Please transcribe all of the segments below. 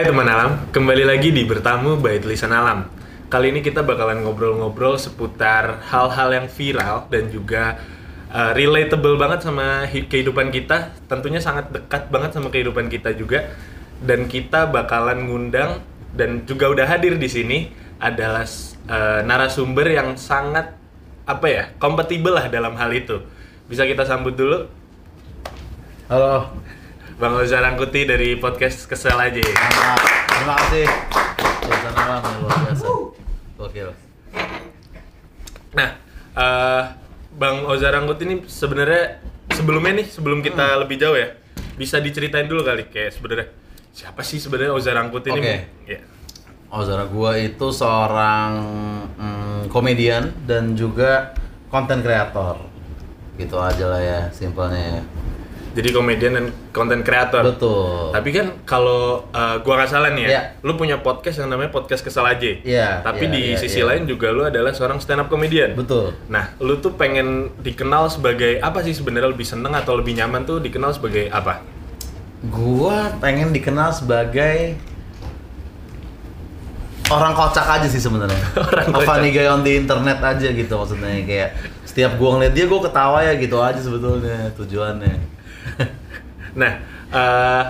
Hai teman alam, kembali lagi di Bertamu by Tulisan Alam. Kali ini kita bakalan ngobrol-ngobrol seputar hal-hal yang viral dan juga uh, relatable banget sama hi- kehidupan kita. Tentunya sangat dekat banget sama kehidupan kita juga. Dan kita bakalan ngundang dan juga udah hadir di sini adalah uh, narasumber yang sangat apa ya kompatibel lah dalam hal itu. Bisa kita sambut dulu Halo, Bang Oza Rangkuti dari podcast Kesel aja. mantap. Terima kasih. Tulisan alam yang luar biasa. Gokil. Nah, eh, Bang Oza Rangkut ini sebenarnya sebelumnya nih, sebelum kita lebih jauh ya, bisa diceritain dulu kali kayak sebenarnya siapa sih sebenarnya Oza Rangkut ini? Oke. Oh, saudara gua itu seorang mm, komedian dan juga konten kreator. Gitu aja lah ya, simpelnya ya. Jadi komedian dan konten kreator. Betul. Tapi kan kalau eh, gua nggak salah nih ya, Iya. lu punya podcast yang namanya podcast Kesel aja. Iya, Tapi iya, di iya, sisi iya. lain juga lu adalah seorang stand up comedian. Betul. Nah, lu tuh pengen dikenal sebagai apa sih sebenarnya lebih seneng atau lebih nyaman tuh dikenal sebagai apa? Gua pengen dikenal sebagai orang kocak aja sih sebenarnya. Orang kocak. funny guy on the internet aja gitu maksudnya kayak setiap gua ngeliat dia gua ketawa ya gitu aja sebetulnya tujuannya. Nah, eh,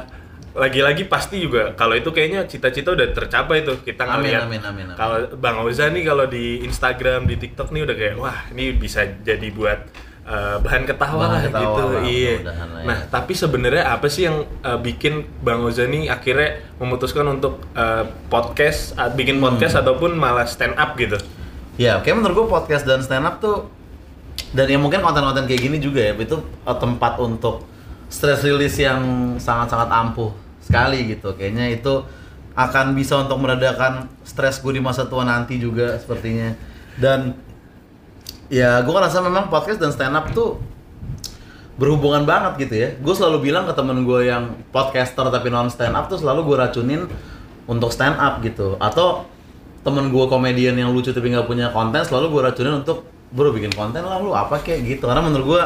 lagi-lagi pasti juga kalau itu kayaknya cita-cita udah tercapai tuh kita ngeliat. Kalau Bang Oza nih kalau di Instagram, di TikTok nih udah kayak wah ini bisa jadi buat eh, bahan ketawa Bahan lah ketawa gitu. lah, iya. ya. Nah, tapi sebenarnya apa sih yang eh, bikin Bang Oza nih akhirnya memutuskan untuk eh, podcast, bikin Hmm. podcast ataupun malah stand up gitu? Ya, kayak menurut gua podcast dan stand up tuh dan ya mungkin konten-konten kayak gini juga ya itu uh, tempat untuk stress release yang sangat-sangat ampuh sekali gitu. Kayaknya itu akan bisa untuk meredakan stres gue di masa tua nanti juga sepertinya. Dan ya gue ngerasa memang podcast dan stand up tuh berhubungan banget gitu ya. Gue selalu bilang ke temen gue yang podcaster tapi non stand up tuh selalu gue racunin untuk stand up gitu. Atau temen gue komedian yang lucu tapi nggak punya konten selalu gue racunin untuk bro bikin konten lah lu apa kayak gitu. Karena menurut gue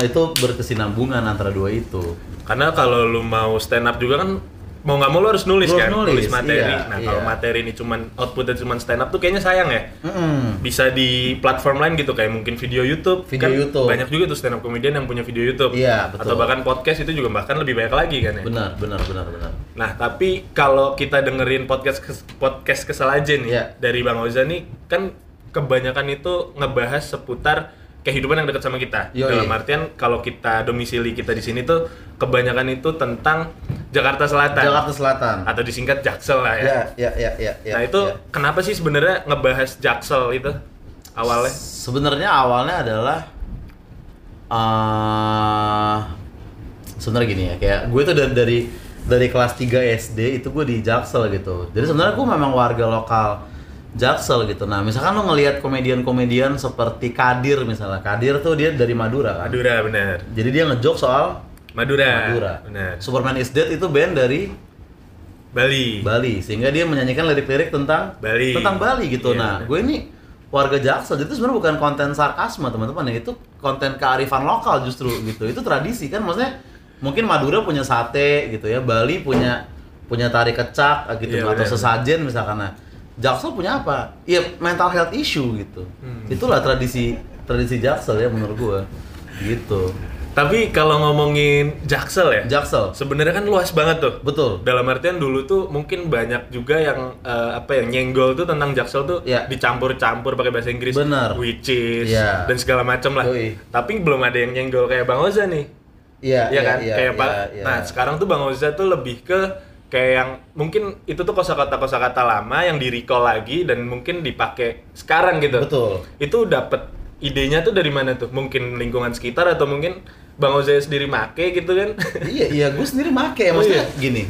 itu berkesinambungan antara dua itu. Karena kalau lu mau stand up juga kan mau nggak mau lu harus nulis Lu kan, nulis, materi. iya, nah kalau iya. materi ini cuman outputnya cuman stand up tuh kayaknya sayang ya. Mm-mm. Bisa di platform lain gitu kayak mungkin video YouTube. Video kan YouTube. Banyak juga tuh stand up comedian yang punya video YouTube. Iya, betul. Atau bahkan podcast itu juga bahkan lebih banyak lagi kan ya. Benar, benar, benar, benar. Nah, tapi kalau kita dengerin podcast kes- podcast kesel aja nih Iya. dari Bang Oza nih kan kebanyakan itu ngebahas seputar kehidupan yang dekat sama kita. Yoi. Dalam artian kalau kita domisili kita di sini tuh kebanyakan itu tentang Jakarta Selatan Jakarta Selatan. atau disingkat Jaksel lah ya. Ya, ya, ya, ya, ya. nah, itu ya. kenapa sih sebenarnya ngebahas Jaksel itu awalnya? Sebenarnya awalnya adalah eh sebenarnya gini ya, kayak gue tuh dari dari, dari kelas 3 SD itu gue di Jaksel gitu. Jadi sebenarnya gue memang warga lokal Jaksel gitu. Nah, misalkan lo ngelihat komedian-komedian seperti Kadir misalnya. Kadir tuh dia dari Madura kan. Madura benar. Jadi dia ngejok soal Madura. Madura. Benar. Superman is Dead itu band dari Bali. Bali sehingga dia menyanyikan lirik-lirik tentang Bali. tentang Bali gitu. Iya, nah, gue ini warga Jaksel itu sebenarnya bukan konten sarkasme teman-teman ya itu konten kearifan lokal justru gitu. Itu tradisi kan maksudnya mungkin Madura punya sate gitu ya, Bali punya punya tari kecak gitu Iya, atau benar. sesajen misalkan. Nah, Jaksel punya apa? Iya mental health issue gitu. Hmm. Itulah tradisi tradisi Jaksel ya menurut gue. Gitu. Tapi kalau ngomongin Jaksel ya, Jaksel. sebenarnya kan luas banget tuh. Betul. Dalam artian dulu tuh mungkin banyak juga yang eh, apa ya nyenggol tuh tentang Jaksel tuh Iya. dicampur-campur pakai bahasa Inggris, Bener. which is Iya. dan segala macam lah. Yoi. Tapi belum ada yang nyenggol kayak Bang Oza nih. Iya, Iya kan? iya, kayak iya, Pak. iya. Nah, sekarang tuh Bang Oza tuh lebih ke kayak yang mungkin itu tuh kosakata kosakata lama yang di recall lagi dan mungkin dipakai sekarang gitu. Betul. Itu dapat idenya tuh dari mana tuh? Mungkin lingkungan sekitar atau mungkin Bang Oza sendiri make gitu kan? iya iya gue sendiri make ya Oh, maksudnya iya? gini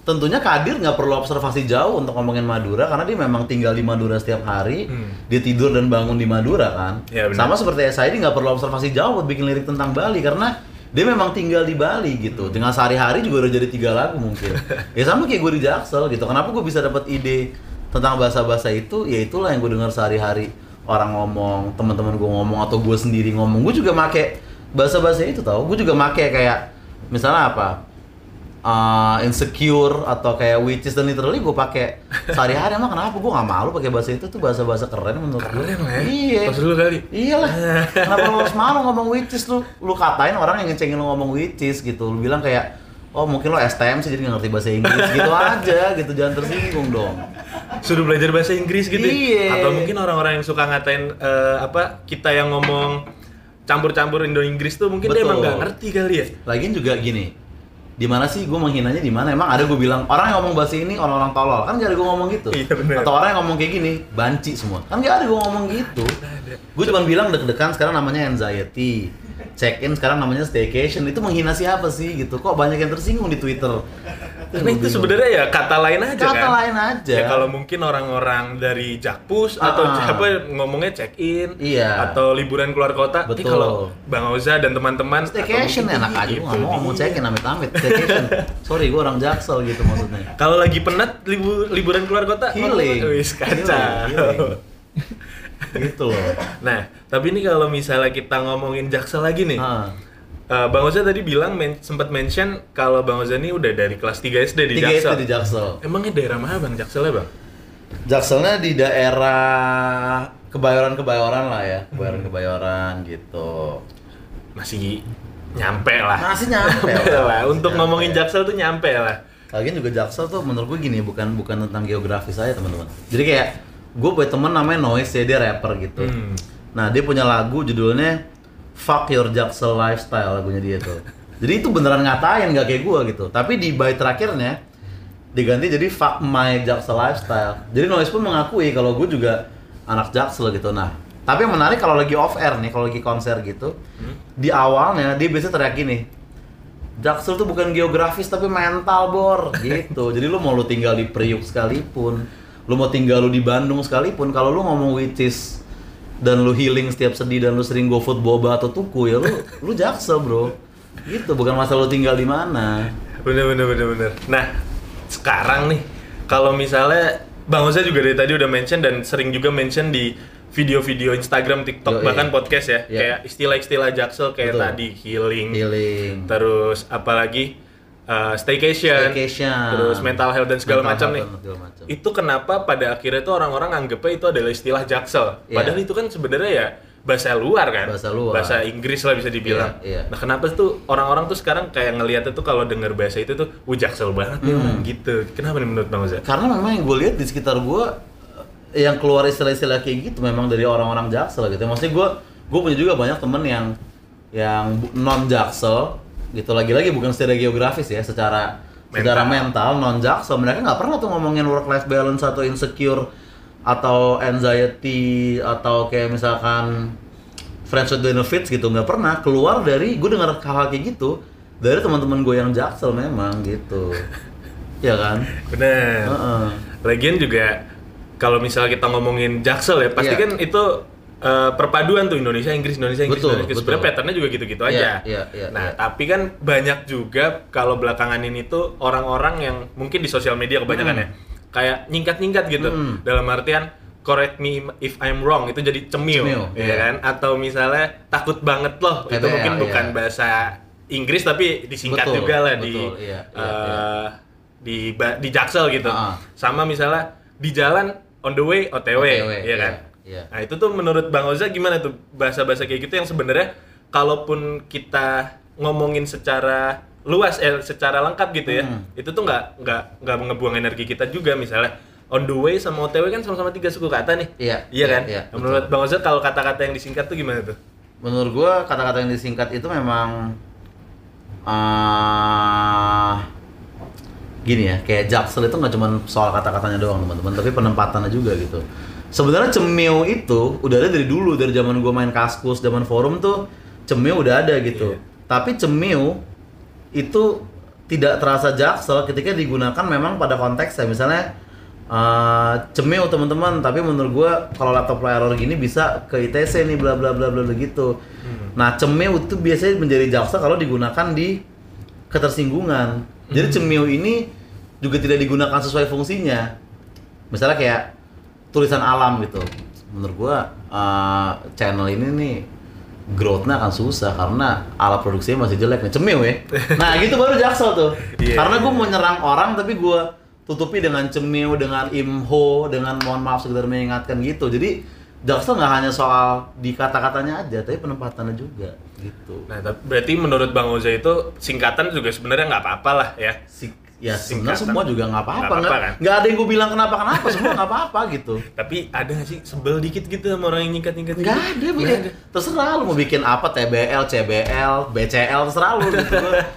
tentunya Kadir nggak perlu observasi jauh untuk ngomongin Madura karena dia memang tinggal di Madura setiap hari Hmm. dia tidur dan bangun di Madura kan Iya, benar. sama seperti SID nggak perlu observasi jauh buat bikin lirik tentang Bali karena dia memang tinggal di Bali gitu. Dengan sehari-hari juga udah jadi tiga lagu mungkin. Ya sama kayak gue di Jaksel gitu. Kenapa gue bisa dapat ide tentang bahasa-bahasa itu? Ya itulah yang gue dengar sehari-hari. Orang ngomong teman-teman gue ngomong atau gue sendiri ngomong. Gue juga make bahasa-bahasa itu tau. Gue juga make kayak misalnya apa uh, insecure atau kayak witches dan literally gue pakai sehari-hari emang kenapa gue nggak malu pakai bahasa itu tuh bahasa-bahasa keren menurut gue Keren lah ya. iya Pas dulu kali. iyalah kenapa lu harus malu ngomong witches lu lu katain orang yang ngecengin lu ngomong witches gitu lu bilang kayak oh mungkin lo STM sih jadi ngerti bahasa Inggris gitu aja gitu jangan tersinggung dong Suruh belajar bahasa Inggris gitu. ya? Iya. Atau mungkin orang-orang yang suka ngatain eh, apa kita yang ngomong campur-campur Indo Inggris tuh mungkin dia Betul. emang nggak ngerti kali ya. Lagian juga gini, di mana sih gue menghinanya di mana? Emang ada gue bilang orang yang ngomong bahasa ini orang-orang tolol kan gak ada gue ngomong gitu. Iya, bener. Atau orang yang ngomong kayak gini banci semua kan gak ada gue ngomong gitu. Gue cuma bilang deg-degan sekarang namanya anxiety, check in sekarang namanya staycation itu menghina siapa sih gitu? Kok banyak yang tersinggung di Twitter? Gua itu sebenarnya ya kata lain aja Kata kan. lain aja. Ya kalau mungkin orang-orang dari Jakpus Ah, atau ah. siapa ngomongnya check in Iya. atau liburan keluar kota. Tapi Betul. kalau Bang Oza dan teman-teman Staycation enak aja, gitu, gak mau ngomong check in amit-amit Staycation, sorry gue orang jaksel gitu maksudnya Kalau lagi penat libu- liburan keluar kota, Healing Wis. Healing, Gitu loh Nah, tapi ini kalau misalnya kita ngomongin Jaksel lagi nih. Ah. Eh, Bang Oza tadi bilang men- sempat mention kalau Bang Oza ini udah dari kelas 3 SD di Tiga Jaksel. SD di Jaksel Emangnya daerah mana Bang Jakselnya, Bang? Jakselnya di daerah Kebayoran-Kebayoran lah ya, Kebayoran-Kebayoran gitu. Masih nyampe lah. Masih nyampe Nyampe lah, lah. Untuk nyampe. ngomongin Jaksel tuh nyampe lah. Lagian juga Jaksel tuh menurut gue gini, bukan bukan tentang geografis aja teman-teman. Jadi kayak gue punya temen namanya Noise, ya, dia rapper gitu. Hmm. Nah dia punya lagu judulnya Fuck Your Jaksel Lifestyle lagunya dia tuh. Jadi itu beneran ngatain gak kayak gue gitu. Tapi di bait terakhirnya diganti jadi Fuck My Jaksel Lifestyle. Jadi Noise pun mengakui kalau gue juga anak Jaksel gitu. Nah tapi yang menarik kalau lagi off air nih, kalau lagi konser gitu, di awalnya dia biasanya teriak gini, Jaksel tuh bukan geografis tapi mental bor gitu. Jadi lu mau lu tinggal di Priuk sekalipun, lu mau tinggal lu di Bandung sekalipun, kalau lu ngomong which is dan lu healing setiap sedih dan lu sering go food boba atau tuku ya lu lu Jaksel bro. Gitu bukan masalah lu tinggal di mana. Bener bener bener bener. Nah, sekarang nih kalau misalnya Bang Oza juga dari tadi udah mention dan sering juga mention di video-video Instagram, TikTok, Yoi. bahkan podcast ya, Iya. kayak istilah-istilah Jaksel kayak Betul. tadi healing, Healing. terus apalagi uh, staycation, Staycation. terus mental health dan segala macam nih. macam. Itu kenapa pada akhirnya tuh orang-orang anggapnya itu adalah istilah Jaksel. Iya. Padahal itu kan sebenarnya ya bahasa luar kan. Bahasa luar. Bahasa Inggris lah bisa dibilang. Iya, iya. Nah, kenapa tuh orang-orang tuh sekarang kayak ngelihatnya tuh kalau dengar bahasa itu tuh wah Jaksel banget nih Hmm. gitu. Kenapa nih menurut Bang Oza? Karena memang yang gue lihat di sekitar gue yang keluar istilah-istilah kayak gitu memang dari orang-orang Jaksel gitu. Maksudnya gue gue punya juga banyak temen yang yang non Jaksel gitu. Lagi-lagi bukan secara geografis ya, secara secara mental. non Jaksel mereka nggak pernah tuh ngomongin work life balance atau insecure atau anxiety atau kayak misalkan friends with benefits gitu. Nggak pernah. Keluar dari gue dengar hal-hal kayak gitu dari teman-teman gue yang Jaksel memang gitu. Ya kan? Bener. Heeh. Lagian juga kalau misalnya kita ngomongin Jaksel ya, pasti Iya. kan itu eh, perpaduan tuh Indonesia Inggris Indonesia Inggris Betul, Indonesia. Sebenarnya patternnya juga gitu-gitu Iya, aja. iya, iya, nah, iya. tapi kan banyak juga kalau belakangan ini tuh orang-orang yang mungkin di sosial media kebanyakan Hmm. ya, kayak nyingkat-nyingkat gitu. Hmm. Dalam artian correct me if I'm wrong itu jadi cemil, Cemil, ya iya. kan? Atau misalnya takut banget loh, itu TBL, mungkin bukan iya. bahasa Inggris tapi disingkat Betul, juga lah di betul, iya, iya, eh, di ba- di Jaksel gitu. Ah. Sama misalnya di jalan on the way OTW, OTW, ya kan? Iya, iya. Nah, itu tuh menurut Bang Oza gimana tuh bahasa-bahasa kayak gitu yang sebenarnya kalaupun kita ngomongin secara luas eh secara lengkap gitu ya. Hmm. Itu tuh nggak nggak nggak ngebuang energi kita juga misalnya on the way sama OTW kan sama-sama tiga suku kata nih. Iya, Iya kan? iya, Nah, menurut Bang Oza kalau kata-kata yang disingkat tuh gimana tuh? menurut gua kata-kata yang disingkat itu memang ah gini ya kayak jaksel itu nggak cuma soal kata-katanya doang teman-teman tapi penempatannya juga gitu sebenarnya cemil itu udah ada dari dulu dari zaman gua main kaskus zaman forum tuh cemil udah ada gitu. Iya. tapi cemil itu tidak terasa jaksel ketika digunakan memang pada konteksnya. Misalnya uh, cemil teman-teman tapi menurut gua kalau laptop error gini bisa ke ITC nih bla bla bla bla gitu. Nah cemil itu biasanya menjadi jaksel kalau digunakan di ketersinggungan. Jadi cemil ini juga tidak digunakan sesuai fungsinya. Misalnya kayak tulisan alam gitu. Menurut gua uh, channel ini nih growth-nya akan susah karena alat produksinya masih jelek nih. Cemil ya. Nah gitu baru jaksel tuh. Iya, karena gue iya. mau nyerang orang tapi gue tutupi dengan cemil dengan imho dengan mohon maaf sekedar mengingatkan gitu. Jadi jaksel nggak hanya soal di kata-katanya aja tapi penempatannya juga gitu. Nah, tapi berarti menurut Bang Oza itu singkatan juga sebenarnya nggak apa-apa lah ya. Si- ya sebenarnya semua juga nggak apa-apa Nggak kan? nggak ada yang gue bilang kenapa kenapa semua nggak apa-apa gitu Tapi ada nggak sih sebel dikit gitu sama orang yang nyikat-nyikat Nggak gitu? ada, Nggak bikin. terserah lu mau bikin apa TBL, CBL, BCL, terserah lu gitu.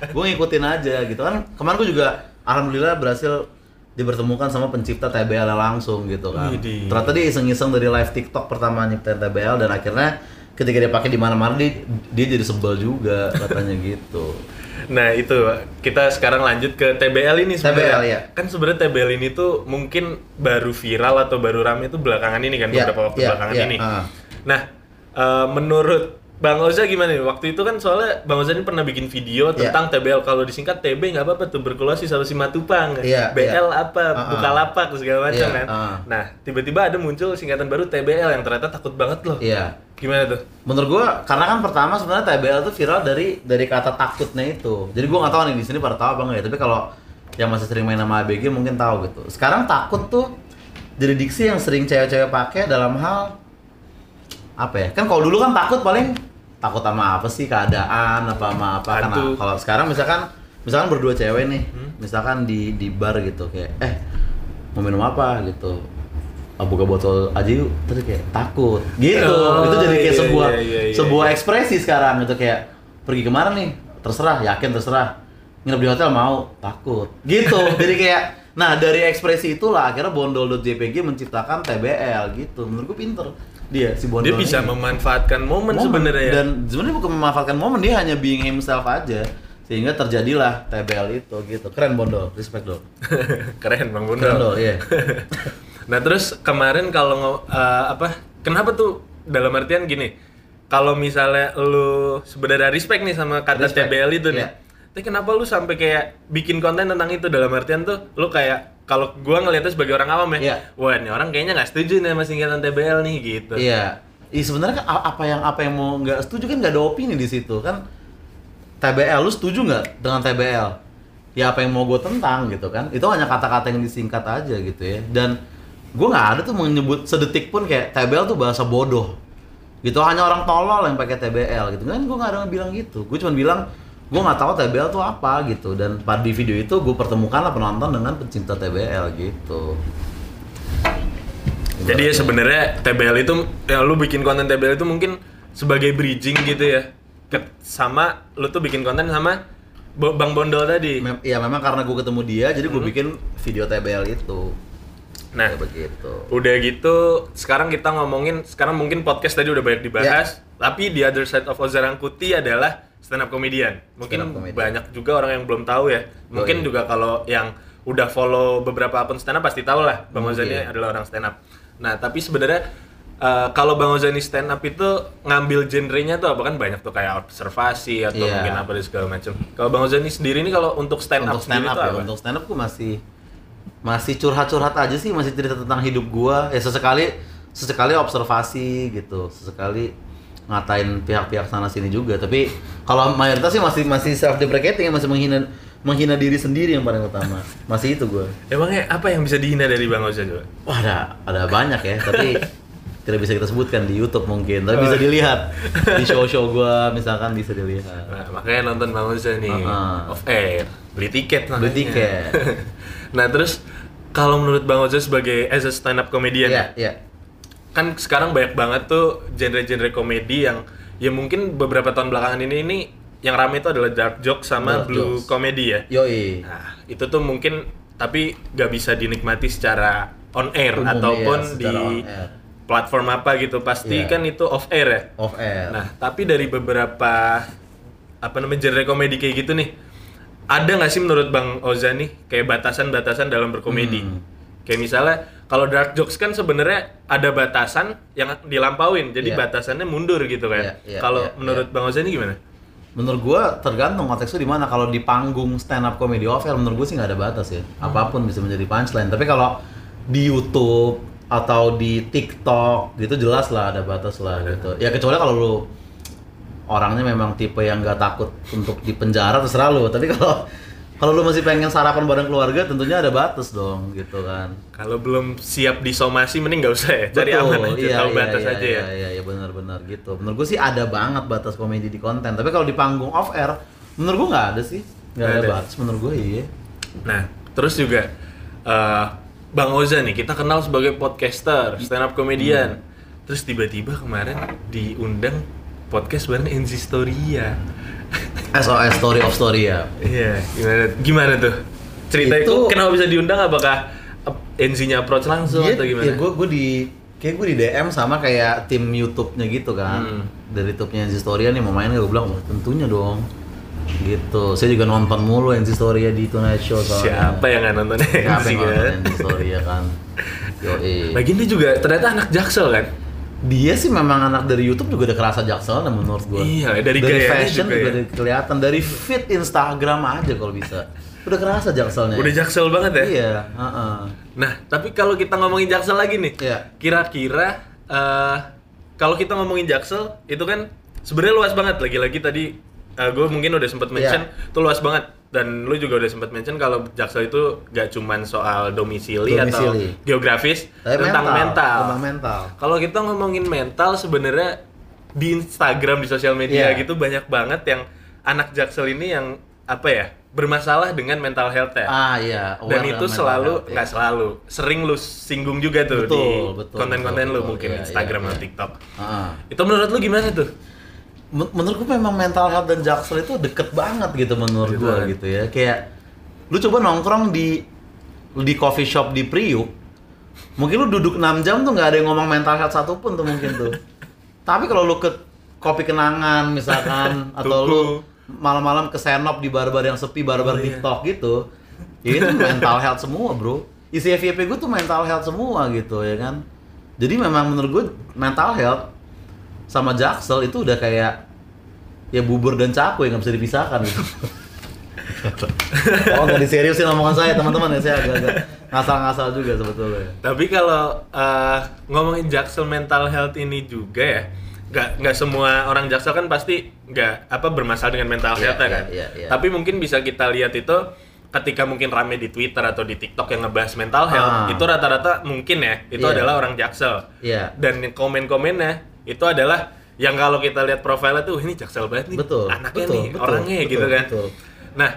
gue ngikutin aja gitu kan. Kemarin gue juga alhamdulillah berhasil dipertemukan sama pencipta TBL langsung gitu kan. Ternyata dia iseng-iseng dari live TikTok pertama nyiptain TBL dan akhirnya ketika dia pakai di mana-mana dia, dia jadi sebel juga katanya gitu. Nah itu kita sekarang lanjut ke TBL ini sebenarnya. TBL, ya. Kan sebenarnya TBL ini tuh mungkin baru viral atau baru rame itu belakangan ini kan Ya, beberapa waktu ya, belakangan ya, ini. ah. Nah eh, menurut Bang Oza gimana nih? Waktu itu kan soalnya Bang Oza ini pernah bikin video Ya. tentang TBL kalau disingkat TB nggak apa-apa tuberkulosis solusi matupang. Iya, BL iya. apa? Ah, ah. Bukalapak segala macam Iya, kan. ah. Nah tiba-tiba ada muncul singkatan baru TBL yang ternyata takut banget loh. Iya. Gimana tuh? Menurut gua karena kan pertama sebenarnya TBL tuh viral dari dari kata takutnya itu. Jadi gua nggak tahu nih di sini pada tahu apa enggak ya, tapi kalau yang masih sering main sama ABG mungkin tahu gitu. Sekarang takut tuh jadi diksi yang sering cewek-cewek pakai dalam hal apa ya? Kan kalau dulu kan takut paling takut sama apa sih? Keadaan apa sama apa? Karena kalau sekarang misalkan misalkan berdua cewek nih, Hmm. misalkan di di bar gitu kayak eh mau minum apa? gitu. Ah, buka botol aja yuk, terus kayak takut. Gitu. Oh, itu jadi kayak iya, sebuah iya, iya, iya. sebuah ekspresi sekarang gitu kayak pergi ke mana nih? Terserah yakin terserah. Nginep di hotel mau takut. Gitu. Jadi kayak nah dari ekspresi itulah akhirnya bondol.jpg menciptakan TBL gitu. Menurut gue pinter dia si bondol Dia bisa ini. memanfaatkan momen, Momen. sebenarnya ya. dan sebenarnya bukan memanfaatkan momen dia hanya being himself aja sehingga terjadilah TBL itu gitu keren bondol respect dong Keren Bang Bunda. keren dong iya Nah terus kemarin kalau eh, apa? Kenapa tuh dalam artian gini? Kalau misalnya lu sebenarnya respect nih sama kata Respect, TBL itu nih. iya. Tapi kenapa lu sampai kayak bikin konten tentang itu dalam artian tuh lu kayak kalau gua ngeliatnya sebagai orang awam ya, Iya. wah ini orang kayaknya nggak setuju nih sama singkatan TBL nih gitu. Iya. Iya sebenarnya kan apa yang apa yang mau nggak setuju kan nggak ada opini di situ kan. TBL lu setuju nggak dengan TBL? Ya apa yang mau gue tentang gitu kan? Itu hanya kata-kata yang disingkat aja gitu ya. Dan gue nggak ada tuh menyebut sedetik pun kayak TBL tuh bahasa bodoh. Gitu hanya orang tolol yang pakai TBL gitu kan? Gue nggak ada yang bilang gitu. Gue cuma bilang gue nggak tahu TBL tuh apa gitu. Dan pada di video itu gue pertemukanlah penonton dengan pecinta TBL gitu. Jadi ya sebenarnya TBL itu ya lu bikin konten TBL itu mungkin sebagai bridging gitu ya. Sama lu tuh bikin konten sama Bang Bondol tadi. Mem- ya memang karena gue ketemu dia jadi gue bikin video TBL itu Nah, Kayak begitu Udah gitu, sekarang kita ngomongin, sekarang mungkin podcast tadi udah banyak dibahas, Ya. tapi the other side of Ozarang Kuti adalah stand up comedian. Mungkin up comedian. banyak juga orang yang belum tahu ya. Mungkin iya. juga kalau yang udah follow beberapa akun stand up pasti tahu lah Bang. Ozani adalah orang stand up. Nah, tapi sebenarnya eh, kalau Bang Ozani stand up itu ngambil genrenya tuh apa kan banyak tuh kayak observasi atau Iya. mungkin apa dan segala macam. Kalau Bang Ozani sendiri ini kalau untuk stand up untuk stand up ya apa? untuk stand up gue masih masih curhat-curhat aja sih masih cerita tentang hidup gua ya sesekali sesekali observasi gitu sesekali ngatain pihak-pihak sana sini juga tapi kalau mayoritas sih masih masih self deprecating masih menghina menghina diri sendiri yang paling utama masih itu gua Emangnya apa yang bisa dihina dari Bang Ozani? coba? Wah ada ada banyak ya, tapi tidak bisa kita sebutkan di YouTube mungkin, tapi bisa dilihat di show-show gua misalkan bisa dilihat. Nah, makanya nonton Bang Oza nih Uh-uh. off air, beli tiket Beli tiket. nah, terus kalau menurut Bang Oza sebagai as a stand up comedian Iya, iya. Kan sekarang banyak banget tuh genre-genre komedi yang ya mungkin beberapa tahun belakangan ini ini yang rame itu adalah dark joke sama Dark blue jokes. comedy ya. Yoi. Nah, itu tuh mungkin tapi gak bisa dinikmati secara on air Umum, ataupun iya, di air. platform apa gitu. Pasti Iya. kan itu off air ya. Off air. Nah, tapi dari beberapa apa namanya genre komedi kayak gitu nih, ada nggak sih menurut Bang Oza nih kayak batasan-batasan dalam berkomedi? Hmm. Kayak misalnya kalau dark jokes kan sebenarnya ada batasan yang dilampauin, jadi Iya. batasannya mundur gitu kan. Iya, iya, kalau iya, menurut Bang Oza ini gimana? Menurut gua tergantung konteksnya di mana. Kalau di panggung stand up comedy off air menurut gua sih nggak ada batas ya. Hmm. Apa pun bisa menjadi punchline. Tapi kalau di YouTube atau di TikTok gitu jelas lah ada batas lah gitu. Ya kecuali kalau lu orangnya memang tipe yang nggak takut untuk dipenjara terserah lu. Tapi kalau kalau lu masih pengen sarapan bareng keluarga tentunya ada batas dong gitu kan. Kalau belum siap disomasi mending nggak usah ya, cari Betul, aman aja, iya, tahu iya, batas iya, aja iya, ya. Iya, iya, benar-benar gitu. Menurut gue sih ada banget batas komedi di konten. Tapi kalau di panggung off air, menurut gue nggak ada sih. Nggak ada, ada. batas menurut gue iya. Nah, terus juga eh, Bang Oza nih, kita kenal sebagai podcaster, stand up comedian. Hmm. Terus tiba-tiba kemarin diundang podcast bareng NC Storia. SOS story of story ya. Iya, gimana gimana tuh? Cerita itu Itu- kenapa bisa diundang apakah NC-nya approach langsung Iya, atau gimana? Ya gue gue di kayak gue di DM sama kayak tim YouTube-nya gitu kan. Hmm. Dari YouTube-nya NC Storia nih mau main gak? Gue bilang, "Wah, tentunya dong. Gitu. Saya juga nonton mulu NC Storia di Tonight Show soalnya. Siapa yang nggak nonton Siapa yang nonton NC Storia kan? Yoi. Lagian dia juga ternyata anak Jaksel kan? Dia sih memang anak dari YouTube juga udah kerasa jaksel menurut gue. Iya, dari gayanya fashion juga ya. dari kelihatan dari fit Instagram aja kalau bisa. Udah kerasa jakselnya. Udah Jaksel banget ya? Iya, heeh. Nah, tapi kalau kita ngomongin Jaksel lagi nih, Iya. kira-kira eh, kalau kita ngomongin Jaksel itu kan sebenarnya luas banget. Lagi-lagi tadi gue mungkin udah sempat mention Iya. itu luas banget dan lu juga udah sempat mention kalau Jaksel itu gak cuman soal domisili, atau Domisili. geografis Tapi tentang mental. Tentang mental. Kalau kita ngomongin mental sebenarnya di Instagram di sosial media Iya. gitu banyak banget yang anak Jaksel ini yang apa ya bermasalah dengan mental health ya Ah iya. aware dan itu mental selalu health, ya. nggak selalu sering lu singgung juga tuh Betul, di konten-konten betul, lu betul. mungkin Iya, Instagram iya, atau iya. TikTok Heeh. itu menurut lu gimana tuh Men- menurutku memang mental health dan jaksel itu deket banget gitu menurut Gitu gua kan. gitu ya. Kayak lu coba nongkrong di di coffee shop di Priuk mungkin lu duduk 6 jam tuh nggak ada yang ngomong mental health satupun tuh mungkin tuh. Tapi kalau lu ke kopi kenangan misalkan atau lu malam-malam ke senop di bar-bar yang sepi bar-bar Oh, iya. TikTok gitu ya itu mental health semua bro. Isi FYP gue tuh mental health semua gitu ya kan? Jadi memang menurut gue mental health sama Jaksel itu udah kayak ya bubur dan cakwe nggak bisa dipisahkan gitu. oh nggak diseriusin omongan saya teman-teman ya saya agak-agak ngasal-ngasal juga sebetulnya. tapi kalau eh, ngomongin Jaksel mental health ini juga ya nggak nggak semua orang Jaksel kan pasti nggak apa bermasalah dengan mental Iya, health iya, kan iya, iya. tapi mungkin bisa kita lihat itu ketika mungkin rame di Twitter atau di TikTok yang ngebahas mental health Ah. itu rata-rata mungkin ya itu Iya. adalah orang Jaksel Iya. dan komen-komennya itu adalah yang kalau kita lihat profilnya tuh "Wah, ini jaksel banget nih Betul, anaknya betul, nih betul, orangnya betul, gitu kan betul. nah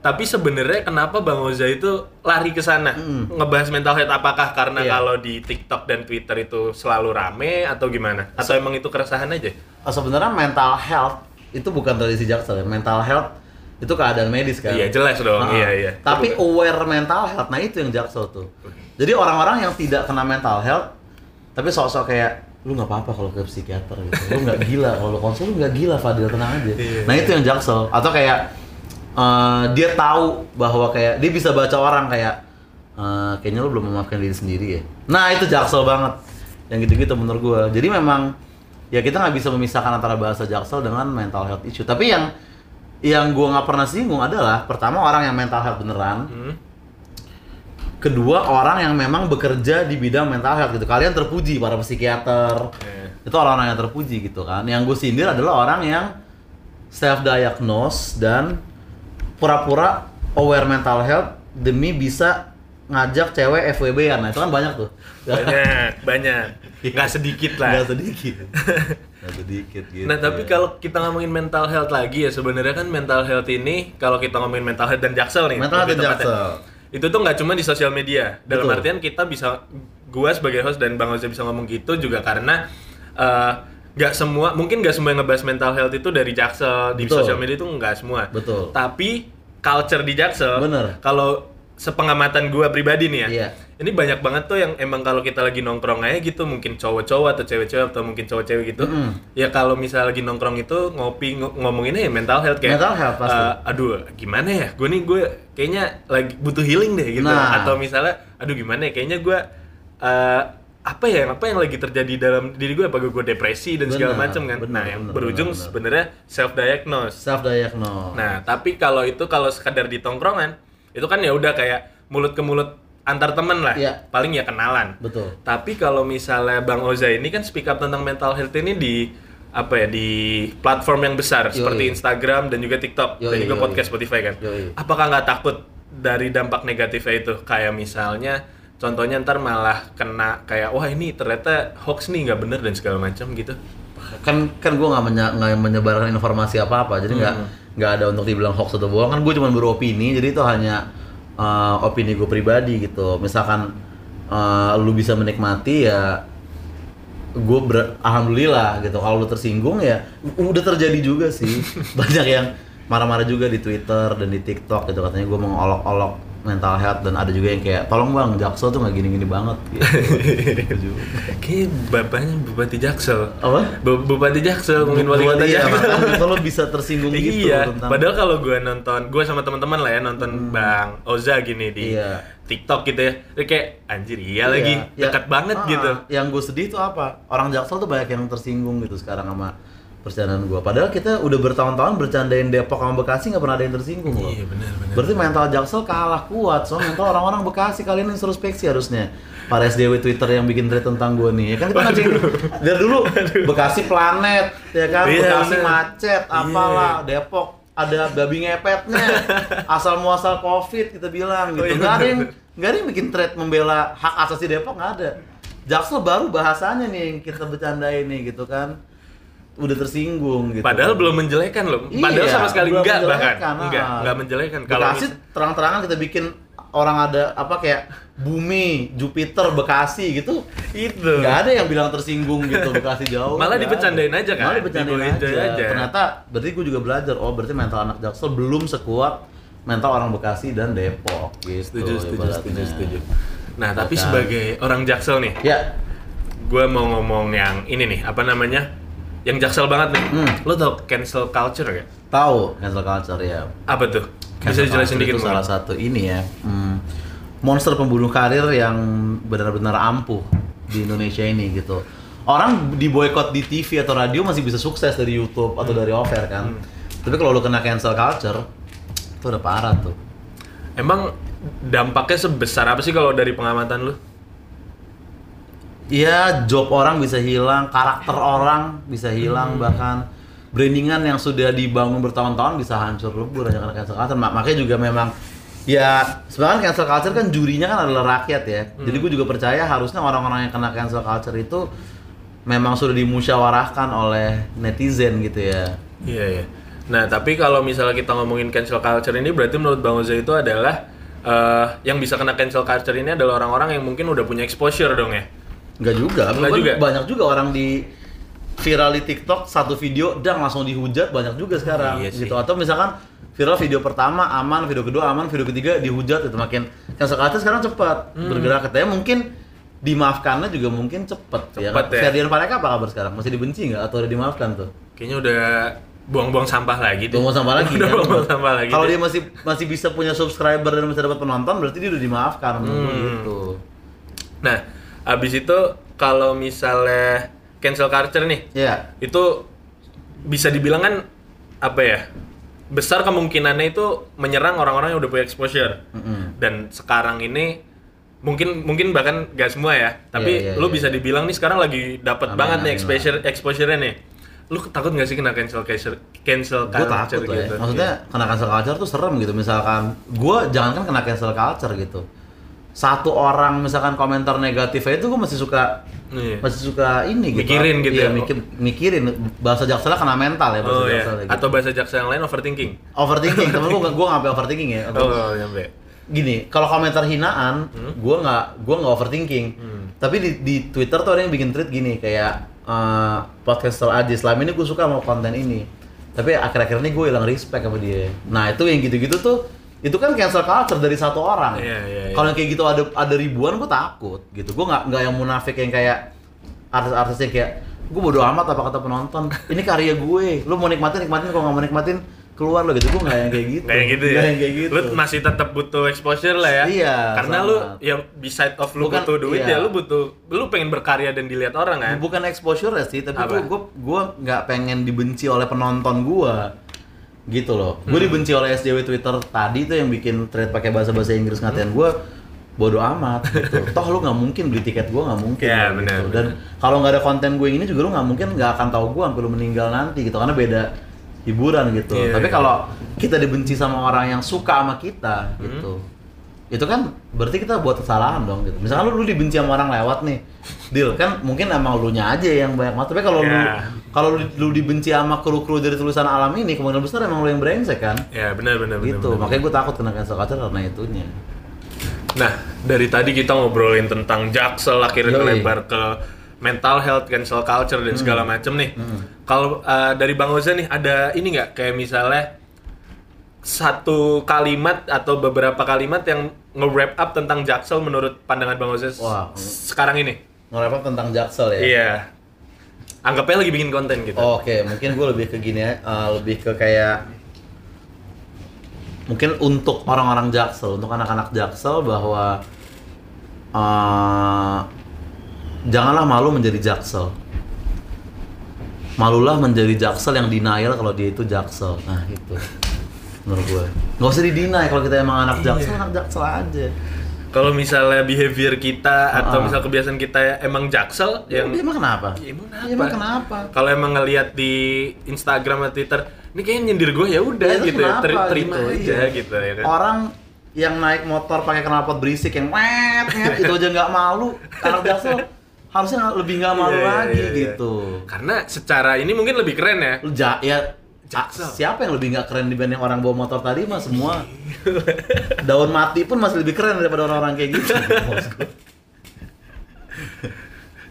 tapi sebenarnya kenapa bang Oza itu lari ke sana Mm. ngebahas mental health apakah karena Iya. kalau di TikTok dan Twitter itu selalu rame atau gimana atau emang itu keresahan aja Oh, sebenarnya mental health itu bukan tradisi Jaksel ya. Mental health itu keadaan medis kan. iya jelas dong Ah, iya iya Tapi aware mental health, nah itu yang Jaksel tuh. Jadi orang-orang yang tidak kena mental health, tapi sosok kayak lu nggak apa-apa kalau ke psikiater gitu. Lu nggak gila kalau konsul lu nggak gila Fadil tenang aja. Iya. Nah itu yang Jaksel. Atau kayak eh, dia tahu bahwa kayak dia bisa baca orang kayak eh, kayaknya lu belum memaafkan diri sendiri ya. Nah itu Jaksel banget. Yang gitu-gitu menurut gua. Jadi memang ya kita nggak bisa memisahkan antara bahasa Jaksel dengan mental health issue. Tapi yang yang gua nggak pernah singgung adalah pertama orang yang mental health beneran, Hmm. Kedua orang yang memang bekerja di bidang mental health gitu. Kalian terpuji para psikiater. Iya. Itu orang-orang yang terpuji gitu kan. Yang gue sindir adalah orang yang self diagnose dan pura-pura aware mental health demi bisa ngajak cewek FWB-an. Nah, itu kan banyak tuh. banyak banyak nggak sedikit lah Nggak sedikit. Nggak sedikit gitu. Nah tapi kalau kita ngomongin mental health lagi ya sebenarnya kan mental health ini kalau kita ngomongin mental health dan jaksel nih mental health dan Jaksel. Itu tuh nggak cuma di sosial media dalam Betul. artian kita bisa gua sebagai host dan bang Oza bisa ngomong gitu juga karena eh, nggak semua mungkin nggak semua yang ngebahas mental health itu dari jaksel di sosial media itu nggak semua Betul. tapi culture di jaksel Bener. kalau sepengamatan gua pribadi nih ya Iya. ini banyak banget tuh yang emang kalau kita lagi nongkrong aja gitu mungkin cowok-cowok atau cewek-cewek atau mungkin cowok-cewek gitu Mm-mm. ya kalau misalnya lagi nongkrong itu ngopi ng- ngomonginnya ya mental health kayak Mental health, pasti. "Eh, aduh gimana ya gue nih gue kayaknya lagi butuh healing deh gitu Nah. atau misalnya aduh gimana ya kayaknya gue eh, apa ya apa yang lagi terjadi dalam diri gue apa gue depresi dan segala macam kan benar, nah yang benar, berujung benar, benar. sebenarnya self diagnose Self diagnose. Nah, tapi kalau itu kalau sekadar di tongkrongan, itu kan ya udah kayak mulut ke mulut antar temen lah. Iya. Paling ya kenalan. Betul. Tapi kalau misalnya Bang Oza ini kan speak up tentang mental health ini di apa ya di platform yang besar Yoi. seperti Instagram dan juga TikTok dan Yoi, juga yoi. podcast Spotify kan. Yoi. Apakah nggak takut dari dampak negatifnya itu? Kayak misalnya contohnya ntar malah kena kayak wah ini ternyata hoax nih nggak bener dan segala macam gitu. Kan kan gue nggak menye- menyebarkan informasi apa apa jadi nggak Hmm. nggak ada untuk dibilang hoax atau bohong. Kan gue cuma beropini jadi itu hanya uh, opini gue pribadi gitu. Misalkan uh, lu bisa menikmati ya gue alhamdulillah gitu. Kalau lu tersinggung ya udah terjadi juga sih. Banyak yang marah-marah juga di Twitter dan di TikTok gitu. Katanya gue mengolok-olok mental health dan ada juga yang kayak tolong bang Jaksel tuh nggak gini-gini banget gitu. Kayak bapaknya Bupati Jaksel. apa Bu- Bupati Jaksel mungkin wali kota iya, Jaksel. lo bisa tersinggung gitu iya, tentang padahal kalau gue nonton, gue sama teman-teman lah ya nonton Bang Oza gini di Iya. TikTok gitu ya, dia kayak anjir iya, lagi ya, dekat banget ah, gitu. Yang gue sedih tuh apa? Orang Jaksel tuh banyak yang tersinggung gitu sekarang sama percandaan gue. Padahal kita udah bertahun-tahun bercandain Depok sama Bekasi nggak pernah ada yang tersinggung loh. Iya benar benar. Berarti mental Jaksel kalah kuat. Soalnya mental orang-orang Bekasi kali ini introspeksi harusnya. Para SDW Twitter yang bikin thread tentang gue nih, ya kan kita ngajakin dari dulu Bekasi planet, ya kan, Iya, Bekasi bener. macet, apalah, Depok ada babi ngepetnya, asal muasal covid kita bilang gitu. Oh, iya, Nggak ada yang nggak ada yang bikin thread membela hak asasi Depok nggak ada. Jaksel baru bahasanya nih yang kita bercandain nih gitu kan, udah tersinggung gitu. Padahal belum menjelekan loh. Padahal Iya, sama sekali enggak bahkan. menjelekan, Enggak, enggak menjelekan kalau Bekasi terang-terangan kita bikin orang ada apa kayak bumi, Jupiter, Bekasi gitu. itu. Nggak ada yang bilang tersinggung gitu Bekasi jauh. Malah ada. aja kan? Malah dibecandain Dibawain aja. aja. Ternyata berarti gue juga belajar. Oh berarti mental anak Jaksel belum sekuat mental orang Bekasi dan Depok gitu. Setuju, setuju, setuju, setuju. Nah, tapi Kan. sebagai orang Jaksel nih, Ya, gue mau ngomong yang ini nih, apa namanya? Yang Jaksel banget nih. Hmm. Lo tau cancel culture gak? tahu cancel culture ya. Apa tuh? Bisa Cancel dijelasin dikit salah satu ini ya hmm, monster pembunuh karir yang benar-benar ampuh di Indonesia ini gitu orang di boykot di TV atau radio masih bisa sukses dari YouTube atau dari offer kan tapi kalau lu kena cancel culture itu udah parah tuh Emang dampaknya sebesar apa sih kalau dari pengamatan lu? Iya, job orang bisa hilang, karakter orang bisa hilang, bahkan brandingan yang sudah dibangun bertahun-tahun bisa hancur lebur hanya karena cancel culture. Ma- Makanya juga memang ya sebenarnya cancel culture kan jurinya kan adalah rakyat ya. Jadi gue juga percaya harusnya orang-orang yang kena cancel culture itu memang sudah dimusyawarahkan oleh netizen gitu ya. Iya, iya. Nah, tapi kalau misalnya kita ngomongin cancel culture ini berarti menurut Bang Oza itu adalah eh, yang bisa kena cancel culture ini adalah orang-orang yang mungkin udah punya exposure dong ya. Enggak juga, Enggak juga? banyak juga orang di viral di TikTok satu video dan langsung dihujat banyak juga sekarang Iya sih. gitu atau misalkan viral video pertama aman, video kedua aman, video ketiga dihujat itu makin cancel culture sekarang cepat Hmm. bergerak katanya mungkin dimaafkannya juga mungkin cepet, ya kan? Cepet ya. Ferdian Paleka apa kabar sekarang? Masih dibenci nggak atau udah dimaafkan tuh? Kayaknya udah buang-buang sampah lagi deh. Buang sampah lagi. Udah kan? buang sampah lagi. Kalau dia masih masih bisa punya subscriber dan bisa dapat penonton berarti dia udah dimaafkan Hmm. gitu. Nah, abis itu kalau misalnya cancel culture nih, Ya, itu bisa dibilang kan apa ya? Besar kemungkinannya itu menyerang orang-orang yang udah punya exposure. Mm-mm. Dan sekarang ini mungkin mungkin bahkan gak semua ya, tapi Iya, iya, lu iya. bisa dibilang nih sekarang lagi dapat banget nih exposure exposure-nya nih. Lu takut gak sih kena cancel cancel cancel gue culture takut lah ya. gitu? Maksudnya kena cancel culture tuh serem gitu. Misalkan gue jangan kan kena cancel culture gitu. Satu orang misalkan komentar negatifnya itu gue masih suka Iya. masih suka ini gitu. Mikirin gitu Iya, ya? mikir, mikirin bahasa jaksel kena mental ya bahasa Oh ya, jaksel gitu. atau bahasa jaksa yang lain overthinking. overthinking. Temen gue gue nggak overthinking ya. Oh, nyampe. Gini, kalau komentar hinaan, gue nggak gue nggak overthinking. Hmm. Tapi di, di Twitter tuh ada yang bikin tweet gini kayak eh, podcaster Aji selama ini gue suka sama konten ini. Tapi akhir-akhir ini gue hilang respect sama dia. Nah itu yang gitu-gitu tuh itu kan cancel culture dari satu orang. Iya, iya, iya. Kalau yang kayak gitu ada ada ribuan gue takut gitu. Gue nggak nggak yang munafik yang kayak artis-artis yang kayak gue bodo amat apa kata penonton. Ini karya gue. Lu mau nikmatin nikmatin kalau nggak mau nikmatin keluar lo gitu. Gue nggak yang kayak gitu. Kayak gitu ya. Nggak yang kayak gitu. Lu masih tetap butuh exposure lah ya. Iya, Karena sangat. lu ya beside of lu Bukan- butuh duit iya. ya lu butuh lu pengen berkarya dan dilihat orang kan. bukan exposure ya sih tapi gue gue gue nggak pengen dibenci oleh penonton gue gitu loh gue Hmm. dibenci oleh SJW Twitter tadi tuh yang bikin thread pakai bahasa bahasa Inggris ngatain gue bodo amat gitu. Toh lu nggak mungkin beli tiket gue nggak mungkin. Iya, gitu. benar, Dan kalau nggak ada konten gue ini juga lu nggak mungkin nggak akan tahu gue sampai lu meninggal nanti gitu karena beda hiburan gitu. Iya, Tapi iya. kalau kita dibenci sama orang yang suka sama kita Hmm. gitu. Itu kan berarti kita buat kesalahan dong gitu. Misalkan lu, lu dibenci sama orang lewat nih. Deal kan mungkin emang lu nya aja yang banyak banget. Tapi kalau lu Iya. Kalau lu, lu dibenci sama kru-kru dari tulisan alam ini kemungkinan besar emang lu yang brengsek kan. Ya benar benar benar. gitu. benar. Makanya gue takut kena cancel culture karena itunya. Nah, dari tadi kita ngobrolin tentang jaksel akhirnya Yoi. melebar ke mental health, cancel culture dan segala macem nih. Kalau uh, dari Bang Oza nih ada ini nggak kayak misalnya satu kalimat atau beberapa kalimat yang nge-wrap up tentang jaksel menurut pandangan Bang Oza Wah. sekarang ini? Nge-rap tentang jaksel ya. Iya. Anggapnya lagi bikin konten gitu. Oke, mungkin gue lebih ke gini ya, eh, lebih ke kayak mungkin untuk orang-orang jaksel, untuk anak-anak jaksel bahwa eh, janganlah malu menjadi jaksel. Malulah menjadi jaksel yang denial kalau dia itu jaksel. Nah itu menurut gue. Nggak usah didinai kalau kita emang anak jaksel, anak jaksel aja. Kalau misalnya behavior kita atau Ah. misal kebiasaan kita emang jaksel Ya, yang emang kenapa? Ya, emang Ya, emang kenapa? kalau emang ngelihat di Instagram atau Twitter ini kayaknya nyindir gue ya udah Ya, gitu ya ter- terima Gitu, aja iya. gitu ya kan Orang yang naik motor pakai knalpot berisik yang wet, wet, itu aja nggak malu. Anak jaksel harusnya lebih nggak malu Iya, iya, lagi iya, iya. gitu. karena secara ini mungkin lebih keren ya Lu ja, ya Jaksel. ah, siapa yang lebih nggak keren dibanding orang bawa motor tadi mah semua daun mati pun masih lebih keren daripada orang-orang kayak gitu.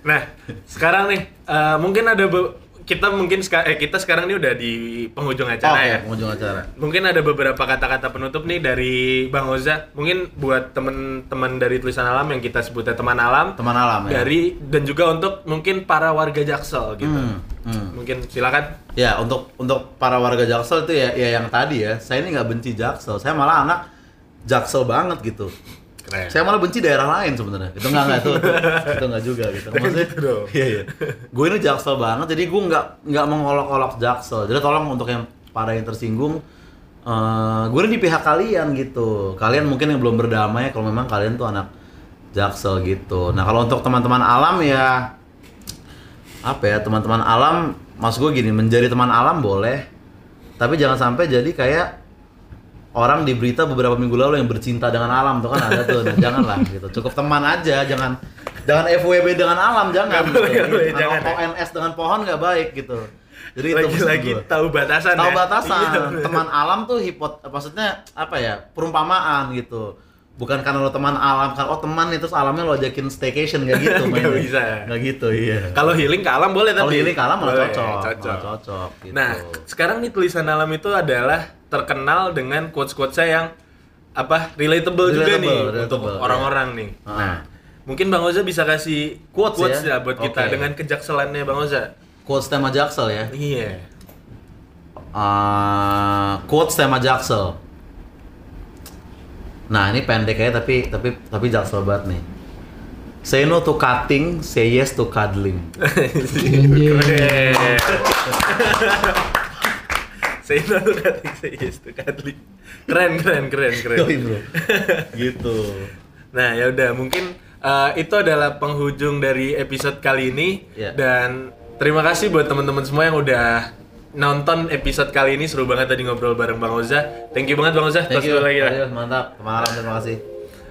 Nah sekarang nih eh, mungkin ada be- kita mungkin seka- eh, kita sekarang ini udah di penghujung acara Oke, ya pengunjung acara. mungkin ada beberapa kata-kata penutup nih dari Bang Oza mungkin buat teman-teman dari tulisan alam yang kita sebutnya teman alam Teman alam ya. dari dan juga untuk mungkin para warga Jaksel gitu Hmm, hmm. mungkin silakan Ya untuk untuk para warga Jaksel itu ya, ya yang tadi ya. Saya ini nggak benci Jaksel. Saya malah anak Jaksel banget gitu. Keren Saya malah benci daerah lain sebenarnya. Itu enggak enggak itu, itu, enggak juga gitu. Maksudnya, Gitu iya iya. Gue ini jaksel banget, jadi gue nggak nggak mengolok-olok jaksel. Jadi tolong untuk yang para yang tersinggung, eh gue ini di pihak kalian gitu. Kalian mungkin yang belum berdamai kalau memang kalian tuh anak jaksel gitu. Nah kalau untuk teman-teman alam ya apa ya teman-teman alam, maksud gue gini menjadi teman alam boleh, tapi jangan sampai jadi kayak orang di berita beberapa minggu lalu yang bercinta dengan alam tuh kan ada tuh nah, janganlah gitu cukup teman aja jangan jangan FWB dengan alam jangan Nggak boleh, gitu. boleh, jangan ya. ONS dengan pohon nggak baik gitu jadi itu maksud lagi-lagi gua. tahu batasan tahu ya? batasan Iya, teman alam tuh hipot maksudnya apa ya perumpamaan gitu bukan karena lo teman alam kan oh teman itu alamnya lo ajakin staycation nggak gitu Nggak mainnya. bisa. nggak gitu iya Kalau healing ke alam boleh kalau tapi ini kalah malah cocok, cocok. malah cocok gitu. Nah, sekarang nih tulisan alam itu adalah terkenal dengan quotes-quotesnya yang apa relatable, juga Relatable, nih relatable, untuk ya. orang-orang nih. Ah. Nah, mungkin Bang Oza bisa kasih Quotes quotes, ya? ya? buat kita Oke. dengan kejakselannya Bang Oza. quotes tema jaksel ya Iya. uh, quotes tema Jaksel. Nah ini pendek ya tapi tapi tapi Jaksel banget nih. Say no to cutting, say yes to cuddling. Keren. Saya tahu cutting, saya yes to cuddling. Keren, keren, keren, keren. Gitu. Nah, ya udah mungkin uh, itu adalah penghujung dari episode kali ini Ya. dan terima kasih buat teman-teman semua yang udah nonton episode kali ini seru banget tadi ngobrol bareng Bang Oza. Thank you banget Bang Oza. Thank you. lagi. Ayo, mantap. Teman alam terima kasih.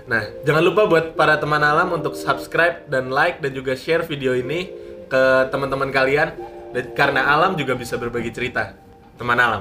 Nah, jangan lupa buat para teman alam untuk subscribe dan like dan juga share video ini ke teman-teman kalian dan karena alam juga bisa berbagi cerita. Teman alam.